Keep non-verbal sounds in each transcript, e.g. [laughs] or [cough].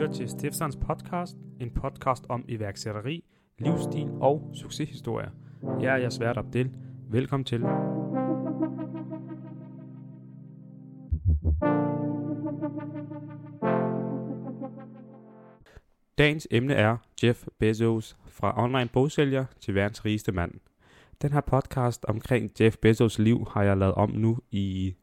lytter til Stiftsands podcast, en podcast om iværksætteri, livsstil og succeshistorier. Jeg er jeres vært Abdel. Velkommen til. Dagens emne er Jeff Bezos fra online bogsælger til verdens rigeste mand. Den her podcast omkring Jeff Bezos liv har jeg lavet om nu i,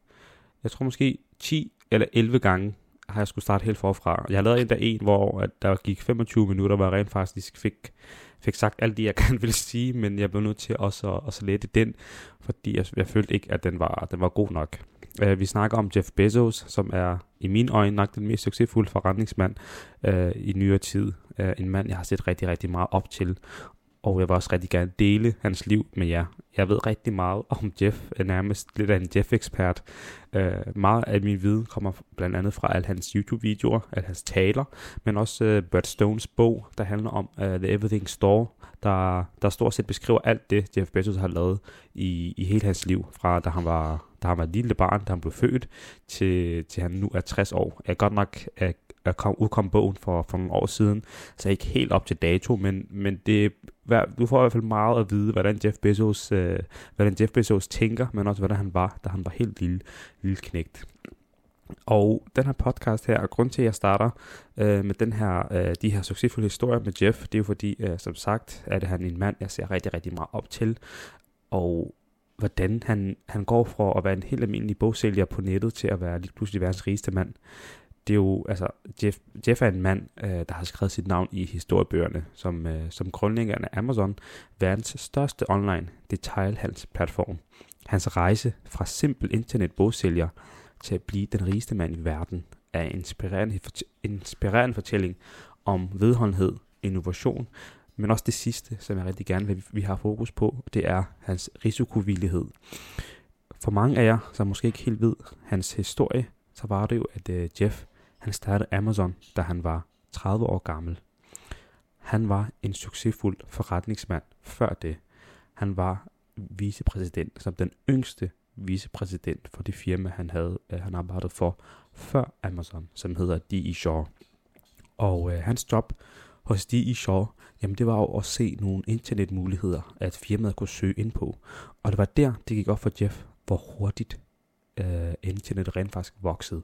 jeg tror måske 10 eller 11 gange har jeg skulle starte helt forfra. Jeg lavede endda en, hvor at der gik 25 minutter, hvor jeg rent faktisk fik, fik sagt alt det, jeg [laughs] gerne ville sige, men jeg blev nødt til også at, at lette den, fordi jeg, jeg følte ikke, at den var, den var god nok. Uh, vi snakker om Jeff Bezos, som er i mine øjne nok den mest succesfulde forretningsmand uh, i nyere tid. Uh, en mand, jeg har set rigtig, rigtig meget op til, og jeg vil også rigtig gerne dele hans liv med jer. Jeg ved rigtig meget om Jeff, er nærmest lidt af en Jeff-ekspert. Uh, meget af min viden kommer blandt andet fra alle hans YouTube-videoer, alle hans taler, men også uh, Brad Stones bog, der handler om uh, The Everything Store, der, der stort set beskriver alt det, Jeff Bezos har lavet i, i hele hans liv, fra da han var, da han var et lille barn, da han blev født, til, til han nu er 60 år. Jeg godt nok er kom, udkom bogen for, for nogle år siden, så ikke helt op til dato, men, men det, du får i hvert fald meget at vide, hvordan Jeff Bezos, øh, hvordan Jeff Bezos tænker, men også hvordan han var, da han var helt lille, lille knægt. Og den her podcast her, og grund til, at jeg starter øh, med den her, øh, de her succesfulde historier med Jeff, det er jo fordi, øh, som sagt, at han en mand, jeg ser rigtig, rigtig meget op til. Og hvordan han, han går fra at være en helt almindelig bogsælger på nettet til at være lige pludselig verdens rigeste mand det er jo, altså, Jeff, Jeff er en mand, øh, der har skrevet sit navn i historiebøgerne, som, øh, som grundlæggeren af Amazon, verdens største online detailhandelsplatform. Hans rejse fra simpel internetbogsælger til at blive den rigeste mand i verden er en inspirerende, inspirerende fortælling om vedholdenhed, innovation, men også det sidste, som jeg rigtig gerne vil, vi har fokus på, det er hans risikovillighed. For mange af jer, som måske ikke helt ved hans historie, så var det jo, at øh, Jeff han startede Amazon, da han var 30 år gammel. Han var en succesfuld forretningsmand før det. Han var vicepræsident, som den yngste vicepræsident for det firma, han havde, øh, han arbejdede for før Amazon, som hedder D.E. Shaw. Og øh, hans job hos D.E. Shaw, jamen det var jo at se nogle internetmuligheder, at firmaet kunne søge ind på. Og det var der, det gik op for Jeff, hvor hurtigt øh, internet rent faktisk voksede.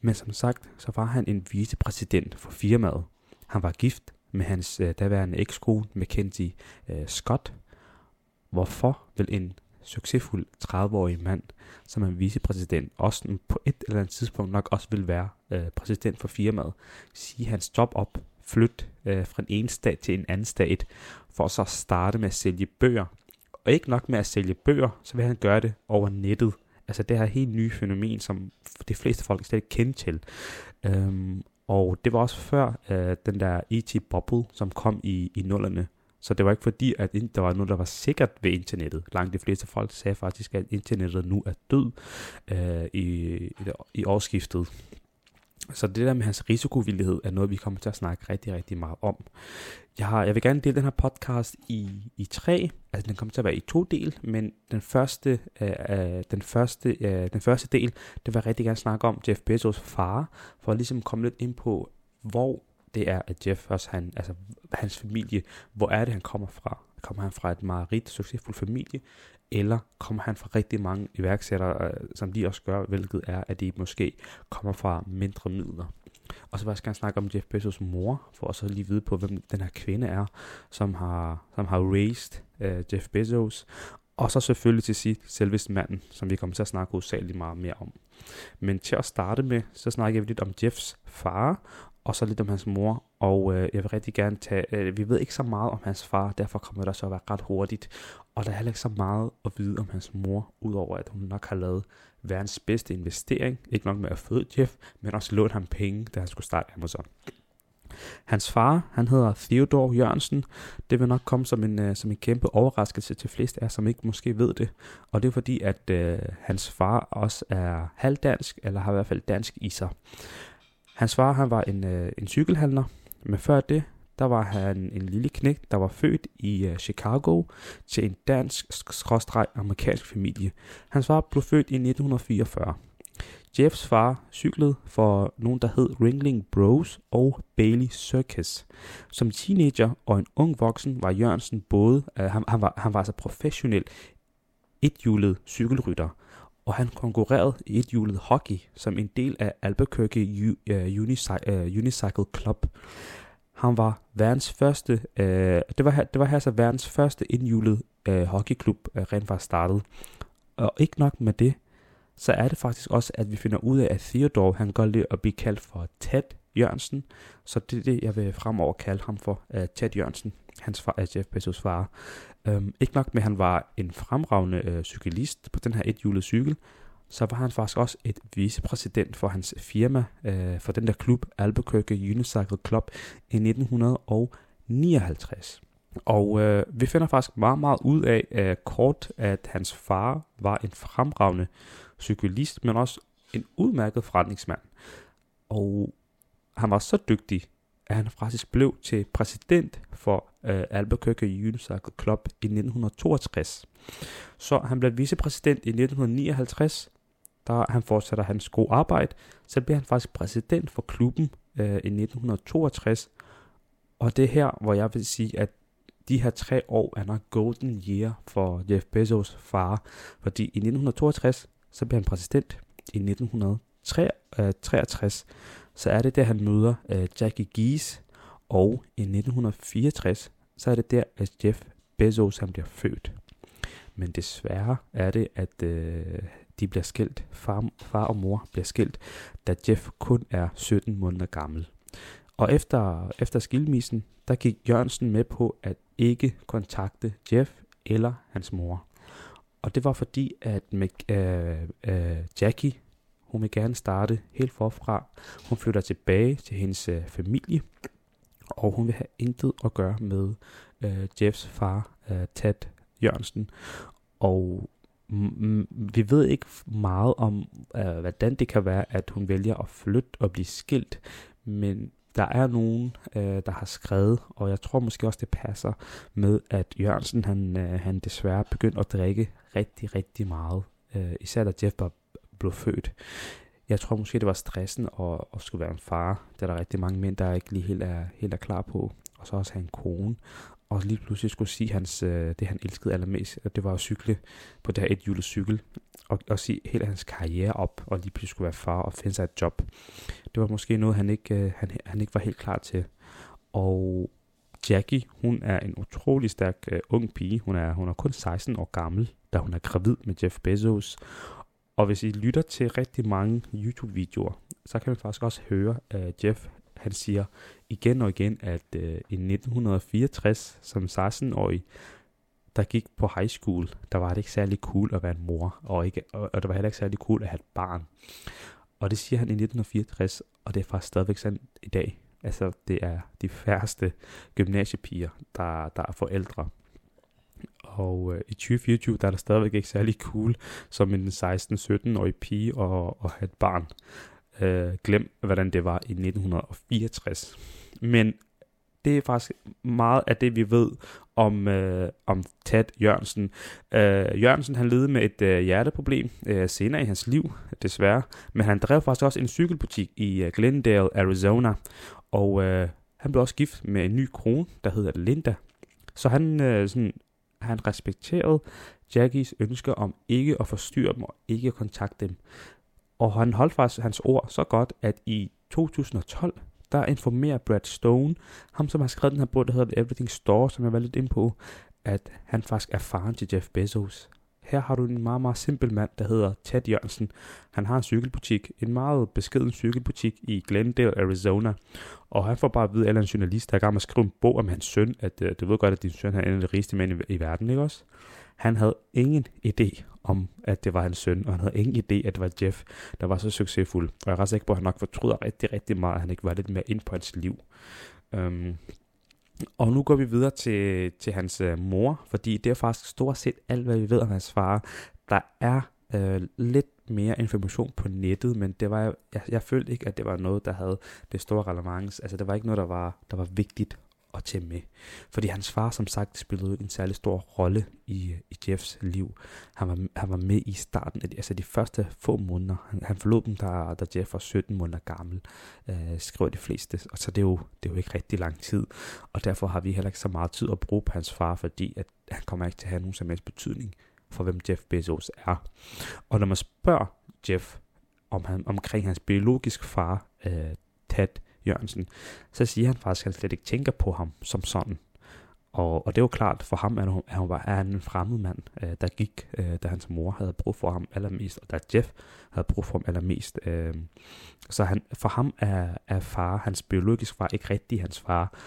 Men som sagt, så var han en vicepræsident for firmaet. Han var gift med hans øh, daværende ekskone, Mackenzie øh, Scott. Hvorfor vil en succesfuld 30-årig mand, som er vicepræsident, også på et eller andet tidspunkt nok også vil være øh, præsident for firmaet, sige hans job op, flytte øh, fra en ene stat til en anden stat, for så at starte med at sælge bøger. Og ikke nok med at sælge bøger, så vil han gøre det over nettet. Altså det her helt nye fænomen, som de fleste folk slet ikke kendte til. Øhm, og det var også før øh, den der IT-bubble, som kom i, i nullerne. Så det var ikke fordi, at der var noget, der var sikkert ved internettet. Langt de fleste folk sagde faktisk, at internettet nu er død øh, i, i årsskiftet. Så det der med hans risikovillighed er noget, vi kommer til at snakke rigtig, rigtig meget om. Jeg, har, jeg vil gerne dele den her podcast i, i tre. Altså den kommer til at være i to del, men den første, øh, øh den første, øh, den første del, det vil jeg rigtig gerne snakke om Jeff Bezos far, for at ligesom komme lidt ind på, hvor det er, at Jeff også, han, altså hans familie, hvor er det, han kommer fra? Kommer han fra et meget rigt, succesfuld familie, eller kommer han fra rigtig mange iværksættere, øh, som de også gør, hvilket er, at de måske kommer fra mindre midler. Og så vil jeg gerne snakke om Jeff Bezos mor, for at så lige vide på, hvem den her kvinde er, som har, som har raised uh, Jeff Bezos. Og så selvfølgelig til sidst selveste manden, som vi kommer til at snakke hovedsageligt meget mere om. Men til at starte med, så snakker vi lidt om Jeffs far, og så lidt om hans mor, og øh, jeg vil rigtig gerne tage, øh, vi ved ikke så meget om hans far, derfor kommer det så at være ret hurtigt, og der er heller ikke så meget at vide om hans mor, udover at hun nok har lavet verdens bedste investering, ikke nok med at føde Jeff, men også lånt ham penge, da han skulle starte Amazon. Hans far, han hedder Theodor Jørgensen. Det vil nok komme som en, øh, som en kæmpe overraskelse til flest af jer, som ikke måske ved det. Og det er fordi, at øh, hans far også er halvdansk, eller har i hvert fald dansk i sig. Hans far han var en, øh, en cykelhandler, men før det, der var han en lille knægt, der var født i uh, Chicago til en dansk-amerikansk familie. Hans far blev født i 1944. Jeffs far cyklede for nogen, der hed Ringling Bros og Bailey Circus. Som teenager og en ung voksen var Jørgensen både, uh, han, han, var, han var altså professionel ethjulet cykelrytter, og han konkurrerede i ethjulet hockey som en del af Albuquerque U, uh, øh, Unicy, uh, øh, Unicycle Club. Han var verdens første, uh, det var, det var altså verdens første indhjulet uh, hockeyklub, uh, rent faktisk startet. Og ikke nok med det, så er det faktisk også, at vi finder ud af, at Theodore, han går lidt at blive kaldt for Ted Jørgensen. Så det er det, jeg vil fremover kalde ham for, uh, Ted Jørgensen, hans far, uh, Jeff Bezos far. Um, ikke nok med, at han var en fremragende uh, cyklist på den her ethjulede cykel, så var han faktisk også et vicepræsident for hans firma, uh, for den der klub, Albuquerque Unicycle Club, i 1959. Og øh, vi finder faktisk meget, meget ud af øh, kort, at hans far var en fremragende cyklist, men også en udmærket forretningsmand. Og han var så dygtig, at han faktisk blev til præsident for uh, Albuquerque Unicycle Club i 1962. Så han blev vicepræsident i 1959, der han fortsætter hans gode arbejde, så bliver han faktisk præsident for klubben uh, i 1962. Og det er her, hvor jeg vil sige, at de her tre år er nok golden year for Jeff Bezos far, fordi i 1962, så bliver han præsident. I 1963, så er det der, han møder uh, Jackie Gies, og i 1964, så er det der, at Jeff Bezos han bliver født. Men desværre er det, at uh, de bliver skilt. Far, far og mor bliver skilt, da Jeff kun er 17 måneder gammel. Og efter, efter skilmisen, der gik Jørgensen med på at ikke kontakte Jeff eller hans mor. Og det var fordi, at Mac, øh, øh, Jackie, hun vil gerne starte helt forfra. Hun flytter tilbage til hendes øh, familie, og hun vil have intet at gøre med øh, Jeffs far, øh, Tad Jørgensen. Og vi ved ikke meget om, øh, hvordan det kan være, at hun vælger at flytte og blive skilt, men der er nogen, øh, der har skrevet, og jeg tror måske også, det passer med, at Jørgensen, han, øh, han desværre begyndte at drikke rigtig, rigtig meget. Øh, især da Jeff var, blev født. Jeg tror måske, det var stressen at, at skulle være en far. Det er der rigtig mange mænd, der ikke lige helt er, helt er klar på. Og så også have en kone. Og lige pludselig skulle sige hans, øh, det, han elskede allermest, at det var at cykle på det her et hjulet cykel. Og, og sige hele hans karriere op, og lige pludselig skulle være far og finde sig et job. Det var måske noget, han ikke, øh, han, han ikke var helt klar til. Og Jackie, hun er en utrolig stærk øh, ung pige. Hun er, hun er kun 16 år gammel, da hun er gravid med Jeff Bezos. Og hvis I lytter til rigtig mange YouTube-videoer, så kan man faktisk også høre, at Jeff han siger igen og igen, at øh, i 1964 som 16-årig, der gik på high school, der var det ikke særlig cool at være en mor, og, ikke, og, og det var heller ikke særlig cool at have et barn. Og det siger han i 1964, og det er faktisk stadigvæk sådan i dag. Altså, det er de færreste gymnasiepiger, der, der er forældre. Og øh, i 2024, der er det stadigvæk ikke særlig cool som en 16-17-årig pige og, at have et barn. Øh, glem, hvordan det var i 1964. Men det er faktisk meget af det, vi ved om, øh, om Ted Jørgensen. Øh, Jørgensen han levede med et øh, hjerteproblem øh, senere i hans liv, desværre. Men han drev faktisk også en cykelbutik i øh, Glendale, Arizona. Og øh, han blev også gift med en ny kone, der hedder Linda. Så han, øh, sådan, han respekterede Jackies ønske om ikke at forstyrre dem og ikke at kontakte dem. Og han holdt faktisk hans ord så godt, at i 2012, der informerer Brad Stone, ham som har skrevet den her bog, der hedder Everything Store, som jeg var lidt ind på, at han faktisk er faren til Jeff Bezos. Her har du en meget, meget simpel mand, der hedder Ted Jørgensen. Han har en cykelbutik, en meget beskeden cykelbutik i Glendale, Arizona. Og han får bare at vide, at en journalist, der er gang med at skrive en bog om hans søn, at uh, du ved godt, at din søn er en af de rigeste mænd i, i verden, ikke også? Han havde ingen idé om, at det var hans søn, og han havde ingen idé, at det var Jeff, der var så succesfuld. Og jeg er ret sikker på, at han nok fortryder rigtig, rigtig meget, at han ikke var lidt mere ind på hans liv. Um, og nu går vi videre til, til hans øh, mor, fordi det er faktisk stort set alt, hvad vi ved om hans far. Der er øh, lidt mere information på nettet, men det var, jeg, jeg følte ikke, at det var noget, der havde det store relevans. Altså, det var ikke noget, der var, der var vigtigt at tage med. Fordi hans far, som sagt, spillede en særlig stor rolle i, i Jeffs liv. Han var, han var med i starten, altså de første få måneder. Han, han forlod dem, da, da Jeff var 17 måneder gammel, øh, skriver de fleste. Og så det er, jo, det er jo ikke rigtig lang tid. Og derfor har vi heller ikke så meget tid at bruge på hans far, fordi at han kommer ikke til at have nogen som helst betydning for, hvem Jeff Bezos er. Og når man spørger Jeff om han, omkring hans biologiske far, øh, Ted Jørgensen, så siger han faktisk, at han slet ikke tænker på ham som sådan. Og, og det var klart, for ham han, er han, er han en fremmed mand, øh, der gik, øh, da hans mor havde brug for ham allermest, og da Jeff havde brug for ham allermest. Øh, så han, for ham er, er far, hans biologiske far, ikke rigtig hans far.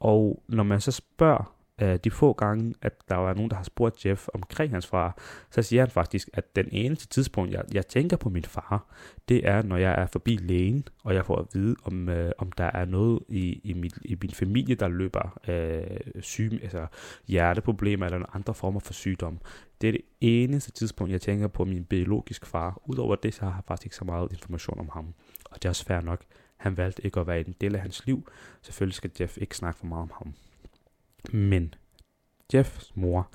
Og når man så spørger øh, de få gange, at der var nogen, der har spurgt Jeff omkring hans far, så siger han faktisk, at den eneste tidspunkt, jeg, jeg tænker på min far, det er, når jeg er forbi lægen, og jeg får at vide, om, øh, om der er noget i, i, mit, i min familie, der løber øh, syg, altså hjerteproblemer eller andre former for sygdom. Det er det eneste tidspunkt, jeg tænker på min biologiske far. Udover det, så har jeg faktisk ikke så meget information om ham. Og det er også fair nok. Han valgte ikke at være en del af hans liv. Selvfølgelig skal Jeff ikke snakke for meget om ham. Men Jeffs mor,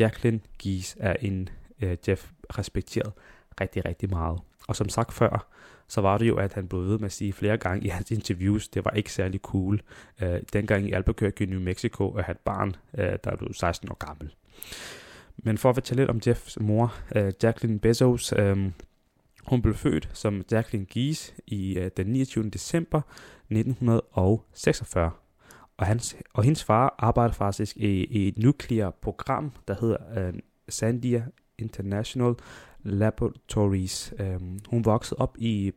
Jacqueline Gies, er en øh, Jeff respekteret rigtig, rigtig meget. Og som sagt før, så var det jo, at han blev ved med at sige flere gange i hans interviews, det var ikke særlig cool. øh, dengang i Albuquerque, New Mexico, at have et barn, øh, der blev 16 år gammel. Men for at fortælle lidt om Jeffs mor, øh, Jacqueline Bezos, øh, hun blev født som Jacqueline Gies i øh, den 29. december 1946. Og, hans, og hendes far arbejder faktisk i, i et nuklear program, der hedder uh, Sandia International Laboratories. Um, hun voksede op i,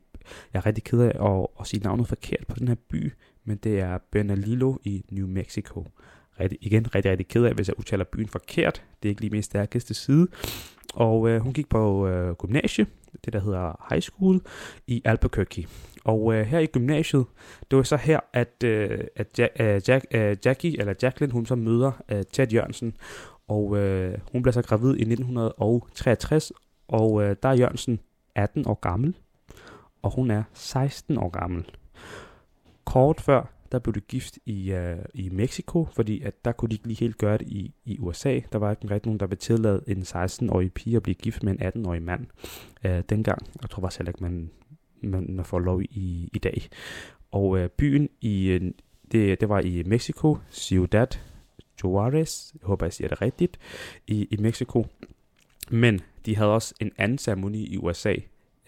jeg er rigtig ked af at, at sige navnet forkert på den her by, men det er Bernalillo i New Mexico. Rigtig, igen rigtig, rigtig ked af, hvis jeg udtaler byen forkert. Det er ikke lige min stærkeste side. Og øh, hun gik på øh, gymnasie, det der hedder high school, i Albuquerque. Og øh, her i gymnasiet, det var så her, at, øh, at ja, øh, Jack, øh, Jackie, eller Jacqueline, hun så møder øh, Ted Jørgensen. Og øh, hun bliver så gravid i 1963, og øh, der er Jørgensen 18 år gammel, og hun er 16 år gammel. Kort før, der blev det gift i, øh, i Mexico, fordi at der kunne de ikke lige helt gøre det i, i USA. Der var ikke rigtig nogen, der ville tillade en 16-årig pige at blive gift med en 18-årig mand øh, dengang. Jeg tror faktisk heller ikke, man, man får lov i, i dag. Og øh, byen i øh, det, det var i Mexico, Ciudad Juarez, jeg håber jeg siger det rigtigt, i, i Mexico. Men de havde også en anden ceremoni i USA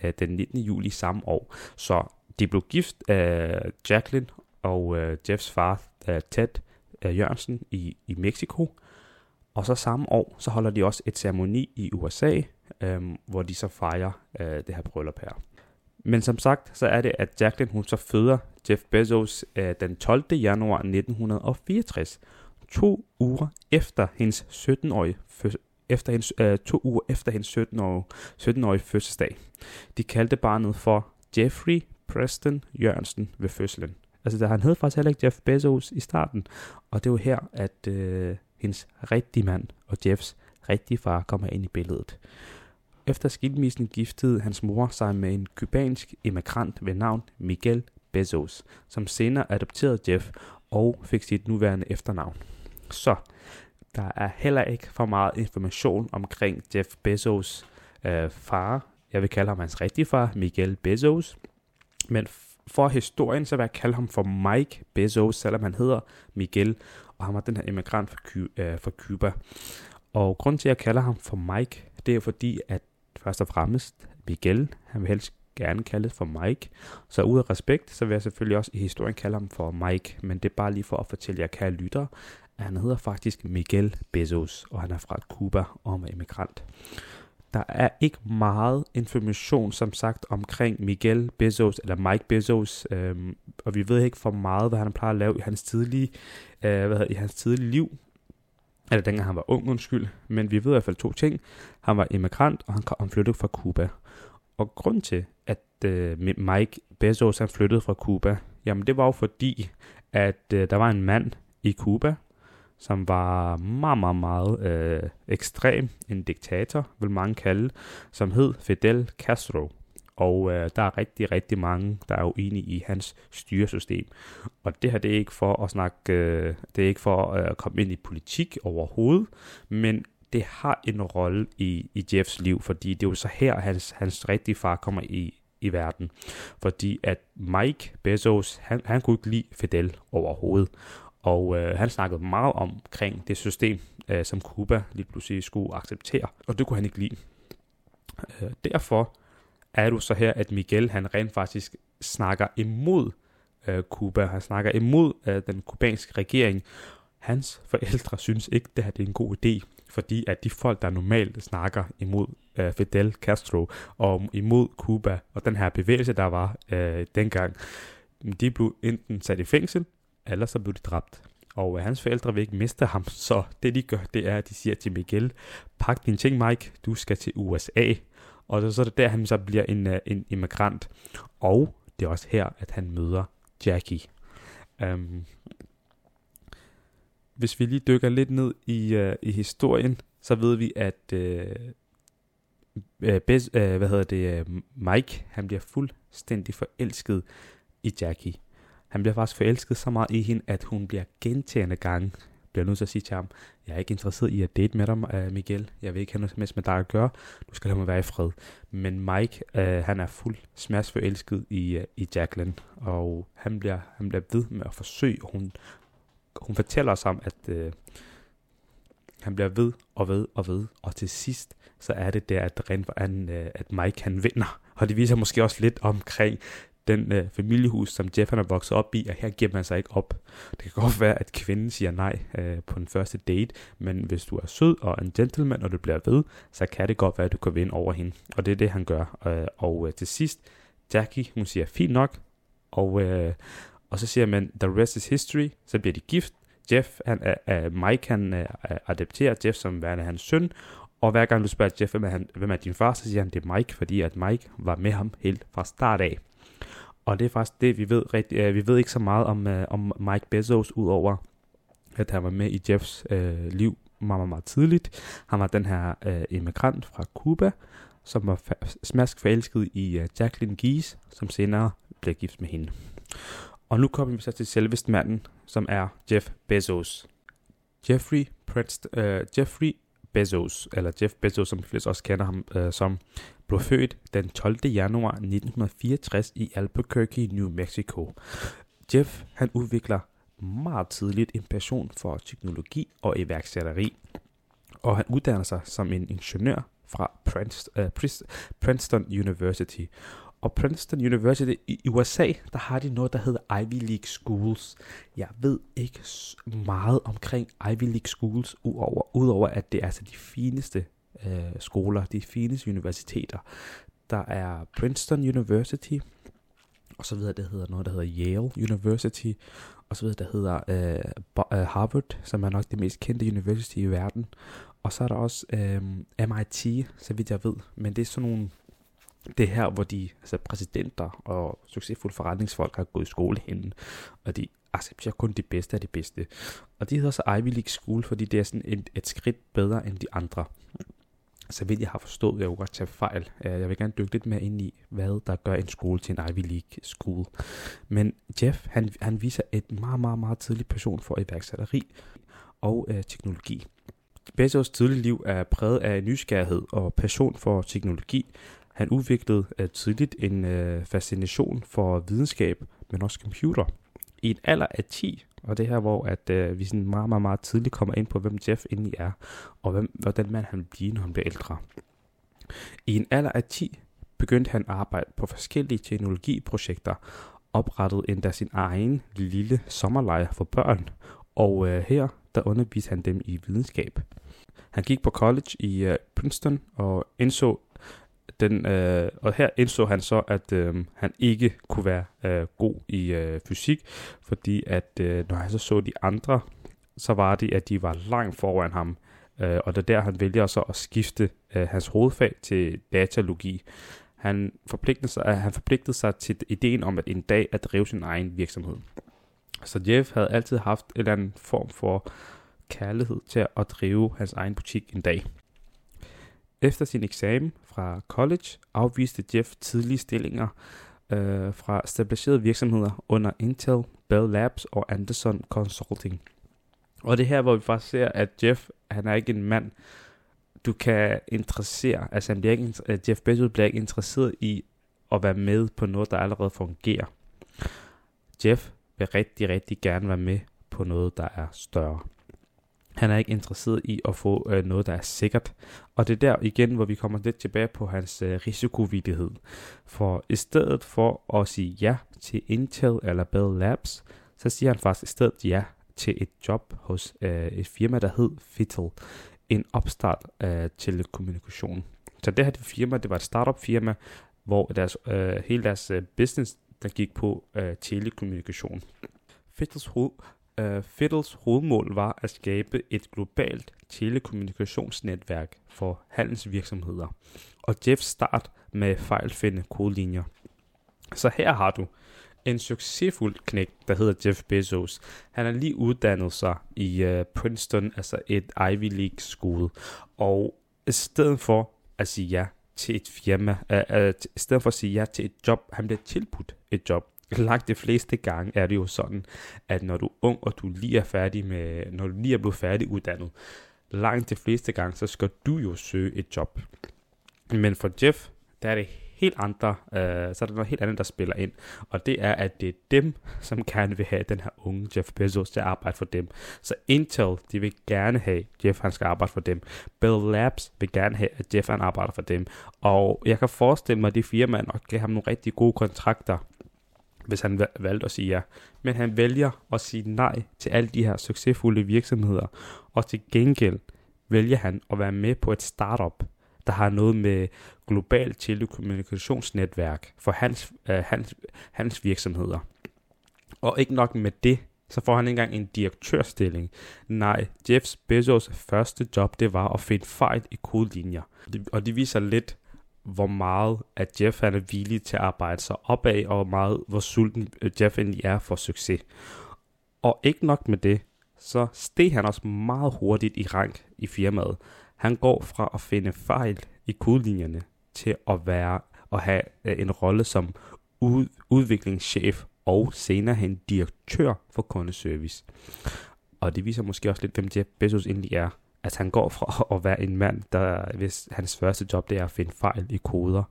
øh, den 19. juli samme år. Så de blev gift af Jacqueline og øh, Jeffs far, øh, Ted øh, Jørgensen, i, i Mexico. Og så samme år, så holder de også et ceremoni i USA, øh, hvor de så fejrer øh, det her bryllup her. Men som sagt, så er det, at Jacqueline hun så føder Jeff Bezos øh, den 12. januar 1964, to uger efter hendes 17-årige efter hendes, øh, to uger efter hendes 17-årige, 17-årige fødselsdag. De kaldte barnet for Jeffrey Preston Jørgensen ved fødslen. Altså, der, han hed faktisk heller ikke Jeff Bezos i starten, og det var her, at øh, hendes rigtige mand og Jeffs rigtige far kommer ind i billedet. Efter skilmissen giftede hans mor sig med en kubansk immigrant ved navn Miguel Bezos, som senere adopterede Jeff og fik sit nuværende efternavn. Så der er heller ikke for meget information omkring Jeff Bezos øh, far. Jeg vil kalde ham hans rigtige far, Miguel Bezos. Men for historien, så vil jeg kalde ham for Mike Bezos, selvom han hedder Miguel, og han var den her immigrant fra, Ky- øh, fra Cuba. Og grund til, at jeg kalder ham for Mike, det er fordi, at først og fremmest Miguel. Han vil helst gerne kaldes for Mike. Så ud af respekt, så vil jeg selvfølgelig også i historien kalde ham for Mike. Men det er bare lige for at fortælle jer, kære lyttere, at han hedder faktisk Miguel Bezos, og han er fra Cuba og er immigrant. Der er ikke meget information, som sagt, omkring Miguel Bezos, eller Mike Bezos, øhm, og vi ved ikke for meget, hvad han plejer at lave i hans tidlige, øh, hvad hedder, i hans tidlige liv eller dengang han var ung, undskyld, men vi ved i hvert fald to ting. Han var immigrant, og han, han flyttede fra Cuba. Og grund til, at øh, Mike Bezos han flyttede fra Cuba, jamen det var jo fordi, at øh, der var en mand i Cuba, som var meget, meget, meget øh, ekstrem, en diktator, vil mange kalde, som hed Fidel Castro. og øh, der er rigtig, rigtig mange, der er uenige i hans styresystem. Og det her, det er ikke for at snakke, øh, det er ikke for øh, at komme ind i politik overhovedet, men det har en rolle i, i Jeffs liv, fordi det er jo så her, hans, hans rigtige far kommer i, i verden. Fordi at Mike Bezos, han, han kunne ikke lide Fidel overhovedet. Og øh, han snakkede meget omkring det system, øh, som Cuba lige pludselig skulle acceptere. Og det kunne han ikke lide. Øh, derfor er du så her, at Miguel han rent faktisk snakker imod øh, Cuba. Han snakker imod øh, den kubanske regering. Hans forældre synes ikke, det her det er en god idé, fordi at de folk, der normalt snakker imod øh, Fidel Castro og imod Cuba og den her bevægelse, der var øh, dengang, de blev enten sat i fængsel, eller så blev de dræbt. Og øh, hans forældre vil ikke miste ham, [laughs] så det de gør, det er, at de siger til Miguel, pak din ting Mike, du skal til USA. Og så, så er det der, han så bliver en, øh, en immigrant. Og det er også her, at han møder Jackie. Um, hvis vi lige dykker lidt ned i, uh, i historien, så ved vi, at uh, uh, Bez, uh, hvad hedder det, uh, Mike, han bliver fuldstændig forelsket i Jackie. Han bliver faktisk forelsket så meget i hende, at hun bliver gentagende gange bliver nødt til at sige til ham, jeg er ikke interesseret i at date med dig, øh, Miguel. Jeg vil ikke have noget med dig at gøre. Du skal lade mig være i fred. Men Mike, øh, han er fuld smads forelsket i, øh, i Jacqueline, og han bliver, han bliver ved med at forsøge. Hun, hun fortæller os om, at øh, han bliver ved og ved og ved, og til sidst, så er det der, at, rent, øh, at Mike han vinder. Og det viser måske også lidt omkring den øh, familiehus, som Jeff han er vokset op i, og her giver man sig ikke op. Det kan godt [laughs] være, at kvinden siger nej øh, på den første date, men hvis du er sød og en gentleman, og du bliver ved, så kan det godt være, at du kan vinde over hende. Og det er det, han gør. Øh, og øh, til sidst, Jackie, hun siger, fint nok, og, øh, og så siger man, the rest is history, så bliver de gift. Jeff, han, øh, Mike, han øh, adapterer Jeff som værende hans søn, og hver gang du spørger Jeff, hvem er, han, hvem er din far, så siger han, det er Mike, fordi at Mike var med ham helt fra start af. Og det er faktisk det, vi ved rigtig, uh, øh, vi ved ikke så meget om, uh, om Mike Bezos, udover at han var med i Jeffs uh, liv meget, meget, meget tidligt. Han var den her uh, immigrant fra Cuba, som var fa- smask forelsket i uh, Jacqueline Gies, som senere blev gift med hende. Og nu kommer vi så til selveste manden, som er Jeff Bezos. Jeffrey, Prince, uh, Jeffrey Bezos, eller Jeff Bezos, som vi flest også kender ham uh, som, blev født den 12. januar 1964 i Albuquerque, New Mexico. Jeff han udvikler meget tidligt en passion for teknologi og iværksætteri, og han uddanner sig som en ingeniør fra øh, Princeton University. Og Princeton University i USA, der har de noget, der hedder Ivy League Schools. Jeg ved ikke meget omkring Ivy League Schools, udover, udover at det er altså de fineste øh, skoler, de fineste universiteter. Der er Princeton University, og så videre, det hedder noget, der hedder Yale University, og så videre, der hedder øh, øh Harvard, som er nok det mest kendte university i verden. Og så er der også øh, MIT, så vidt jeg ved, men det er sådan nogle det er her, hvor de altså præsidenter og succesfulde forretningsfolk har gået i skole henne, og de accepterer kun de bedste af de bedste. Og de hedder så Ivy League School, fordi det er sådan et, et skridt bedre end de andre så vidt jeg har forstået, jeg kunne godt tage fejl. Øh, jeg vil gerne dykke lidt mere ind i, hvad der gør en skole til en Ivy League skole. Men Jeff, han, han viser et meget, meget, meget tidligt passion for iværksætteri og øh, teknologi. Bezos tidlige liv er præget af nysgerrighed og passion for teknologi. Han udviklede øh, tidligt en øh, fascination for videnskab, men også computer. I en alder af 10 og det her, hvor at, øh, vi sådan meget, meget, meget tidligt kommer ind på, hvem Jeff egentlig er, og hvem, hvordan mand han vil blive, når han bliver ældre. I en alder af 10 begyndte han at arbejde på forskellige teknologiprojekter, oprettede endda sin egen lille sommerlejr for børn, og øh, her der underviste han dem i videnskab. Han gik på college i øh, Princeton og indså den, øh, og her indså han så, at øh, han ikke kunne være øh, god i øh, fysik, fordi at øh, når han så så de andre, så var det, at de var langt foran ham. Øh, og det er der, han vælger så at skifte øh, hans hovedfag til datalogi. Han forpligtede, sig, øh, han forpligtede sig til ideen om at en dag at drive sin egen virksomhed. Så Jeff havde altid haft en eller anden form for kærlighed til at drive hans egen butik en dag. Efter sin eksamen fra college afviste Jeff tidlige stillinger øh, fra stabiliserede virksomheder under Intel, Bell Labs og Anderson Consulting. Og det er her, hvor vi faktisk ser, at Jeff, han er ikke en mand, du kan interessere. Altså, han bliver ikke, Jeff Bezos bliver ikke interesseret i at være med på noget, der allerede fungerer. Jeff vil rigtig, rigtig gerne være med på noget, der er større. Han er ikke interesseret i at få øh, noget, der er sikkert. Og det er der igen, hvor vi kommer lidt tilbage på hans øh, risikovillighed. For i stedet for at sige ja til Intel eller Bell Labs, så siger han faktisk i stedet ja til et job hos øh, et firma, der hed Fitel. En opstart af telekommunikation. Så det her det firma, det var et startup firma, hvor deres, øh, hele deres øh, business, der gik på øh, telekommunikation. Fittels hoved, Uh, Fiddles hovedmål var at skabe et globalt telekommunikationsnetværk for handelsvirksomheder, og Jeffs start med fejlfinde kodelinjer. Så her har du en succesfuld knæk, der hedder Jeff Bezos. Han har lige uddannet sig i uh, Princeton, altså et Ivy League skole, og i stedet for at sige ja til et firma, uh, uh, i stedet for at sige ja til et job, han bliver tilbudt et job langt de fleste gange er det jo sådan, at når du er ung, og du lige er færdig med, når du lige er blevet færdig uddannet, langt de fleste gange, så skal du jo søge et job. Men for Jeff, der er det helt andre, øh, så er der noget helt andet, der spiller ind. Og det er, at det er dem, som gerne vil have den her unge Jeff Bezos til at arbejde for dem. Så Intel, de vil gerne have, Jeff han skal arbejde for dem. Bell Labs vil gerne have, at Jeff han arbejder for dem. Og jeg kan forestille mig, at de firmaer nok kan have nogle rigtig gode kontrakter hvis han valgte at sige ja. Men han vælger at sige nej til alle de her succesfulde virksomheder, og til gengæld vælger han at være med på et startup, der har noget med global telekommunikationsnetværk for hans, øh, hans, hans virksomheder. Og ikke nok med det, så får han ikke engang en direktørstilling. Nej, Jeff Bezos første job, det var at finde fejl i kodelinjer. Og det viser lidt, hvor meget at Jeff han er villig til at arbejde sig opad, og hvor meget hvor sulten øh, Jeff egentlig er for succes. Og ikke nok med det, så steg han også meget hurtigt i rank i firmaet. Han går fra at finde fejl i kodelinjerne til at være og have øh, en rolle som ud, udviklingschef og senere hen direktør for kundeservice. Og det viser måske også lidt, hvem Jeff Bezos egentlig er at han går fra [laughs] at være en mand, der hvis hans første job det er at finde fejl i koder,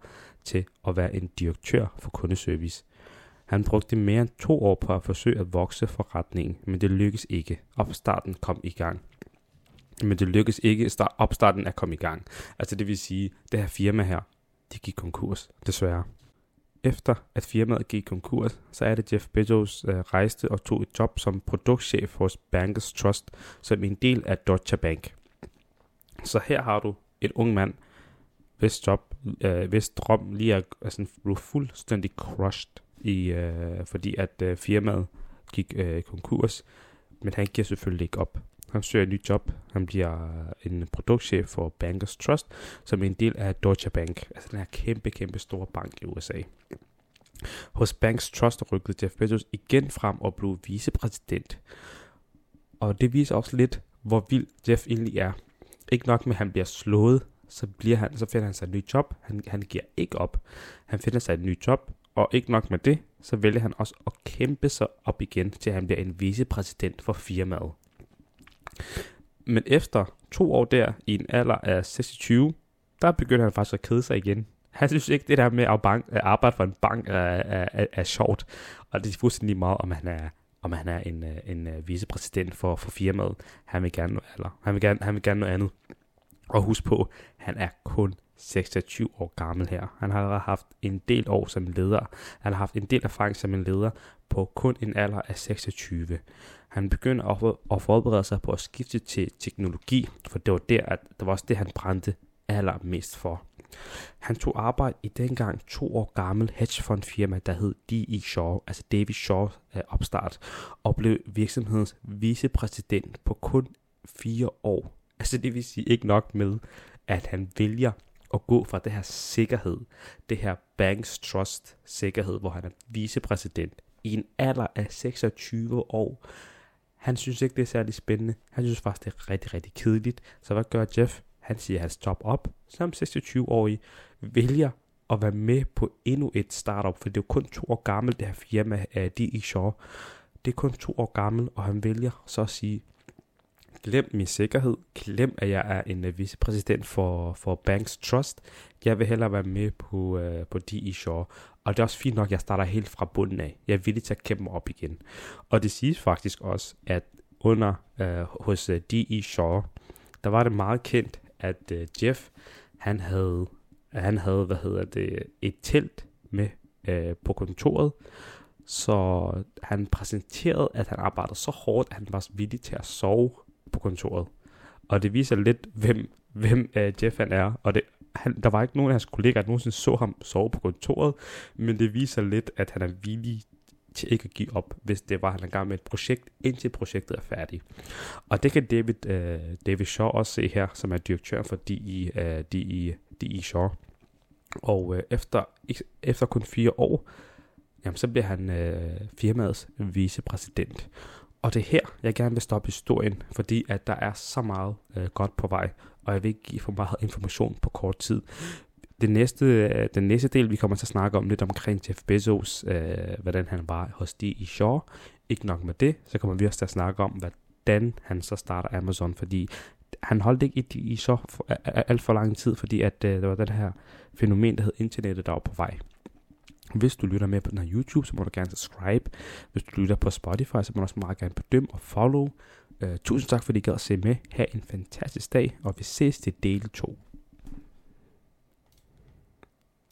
til at være en direktør for kundeservice. Han brugte mere end to år på at forsøge at vokse forretningen, men det lykkedes ikke. Opstarten kom i gang. Men det lykkedes ikke, opstarten at kommet i gang. Altså det vil sige, det her firma her, det gik konkurs, desværre. Efter at firmaet gik konkurs, så er det Jeff Bezos øh, rejste og tog et job som produktchef hos Bankers Trust, som en del af Deutsche Bank. Så her har du en ung mand, hvis job, øh, hvis drøm lige er altså, blev fuldstændig crushed, i, øh, fordi at øh, firmaet gik øh, konkurs, men han giver selvfølgelig ikke op. Han søger et nyt job. Han bliver en produktchef for Bankers Trust, som er en del af Deutsche Bank, altså den her kæmpe, kæmpe store bank i USA. Hos Banks Trust rykkede Jeff Bezos igen frem og blev vicepræsident. Og det viser også lidt, hvor vild Jeff egentlig er. Ikke nok med, at han bliver slået, så, bliver han, så finder han sig et nyt job. Han, han giver ikke op. Han finder sig et nyt job, og ikke nok med det, så vælger han også at kæmpe sig op igen, til han bliver en vicepræsident for firmaet. Men efter to år der, i en alder af 26, der begynder han faktisk at kede sig igen. Han synes ikke, det der med at, bank, at arbejde for en bank er, er, er, er sjovt. Og det er fuldstændig meget, om han er om han er en, øh, en, øh, vicepræsident for, for firmaet. Han vil gerne eller, han vil gerne, han vil gerne noget andet. Og husk på, han er kun 26 år gammel her. Han har allerede haft en del år som leder. Han har haft en del erfaring som en leder på kun en alder af 26. Han begynder at, at forberede sig på at skifte til teknologi, for det var der, at det var også det, han brændte allermest for. Han tog arbejde i dengang to år gammel hedgefondfirma, der hed D.E. Shaw, altså David Shaw øh, opstart, og blev virksomhedens vicepræsident på kun fire år. Altså det vil sige ikke nok med, at han vælger at gå fra det her sikkerhed, det her Banks Trust sikkerhed, hvor han er vicepræsident i en alder af 26 år. Han synes ikke, det er særlig spændende. Han synes faktisk, det er rigtig, rigtig kedeligt. Så hvad gør Jeff? Han siger hans job op, som 26-årig vælger at være med på endnu et startup, for det er jo kun to år gammelt, det her firma, af D.E. Shaw. Det er kun to år gammelt, og han vælger så at sige, glem min sikkerhed, glem at jeg er en øh, vicepræsident for, for Banks Trust, jeg vil hellere være med på, uh, på D.E. Shaw, og det er også fint nok, at jeg starter helt fra bunden af. Jeg er villig til at kæmpe mig op igen. Og det siges faktisk også, at under uh, hos uh, D.E. Shaw, der var det meget kendt, at øh, Jeff, han havde, han havde, hvad hedder det, et telt med øh, på kontoret, så han præsenterede, at han arbejdede så hårdt, at han var villig til at sove på kontoret. Og det viser lidt, hvem, hvem øh, Jeff han er. Og det, han, der var ikke nogen af hans kollegaer, der nogensinde så ham sove på kontoret, men det viser lidt, at han er villig til ikke at give op, hvis det var, at han er gang med et projekt, indtil projektet er færdigt. Og det kan David, uh, David Shaw også se her, som er direktør for DI, uh, øh, DI, DI Shaw. Og uh, efter, efter kun fire år, jamen, så bliver han uh, firmaets vicepræsident. Og det er her, jeg gerne vil stoppe historien, fordi at der er så meget uh, godt på vej, og jeg vil ikke give for meget information på kort tid. Det næste, øh, den næste del, vi kommer til at snakke om lidt omkring Jeff Bezos, øh, hvordan han var hos de i Shaw. Ikke nok med det, så kommer vi også til at snakke om, hvordan han så starter Amazon, fordi han holdt ikke i, i så for, alt for lang tid, fordi at øh, der var den her fænomen, der hed internettet, der var på vej. Hvis du lytter med på den her YouTube, så må du gerne subscribe. Hvis du lytter på Spotify, så må du også meget gerne bedømme og follow. Uh, tusind tak, fordi I gad at se med. Ha' en fantastisk dag, og vi ses til del 2.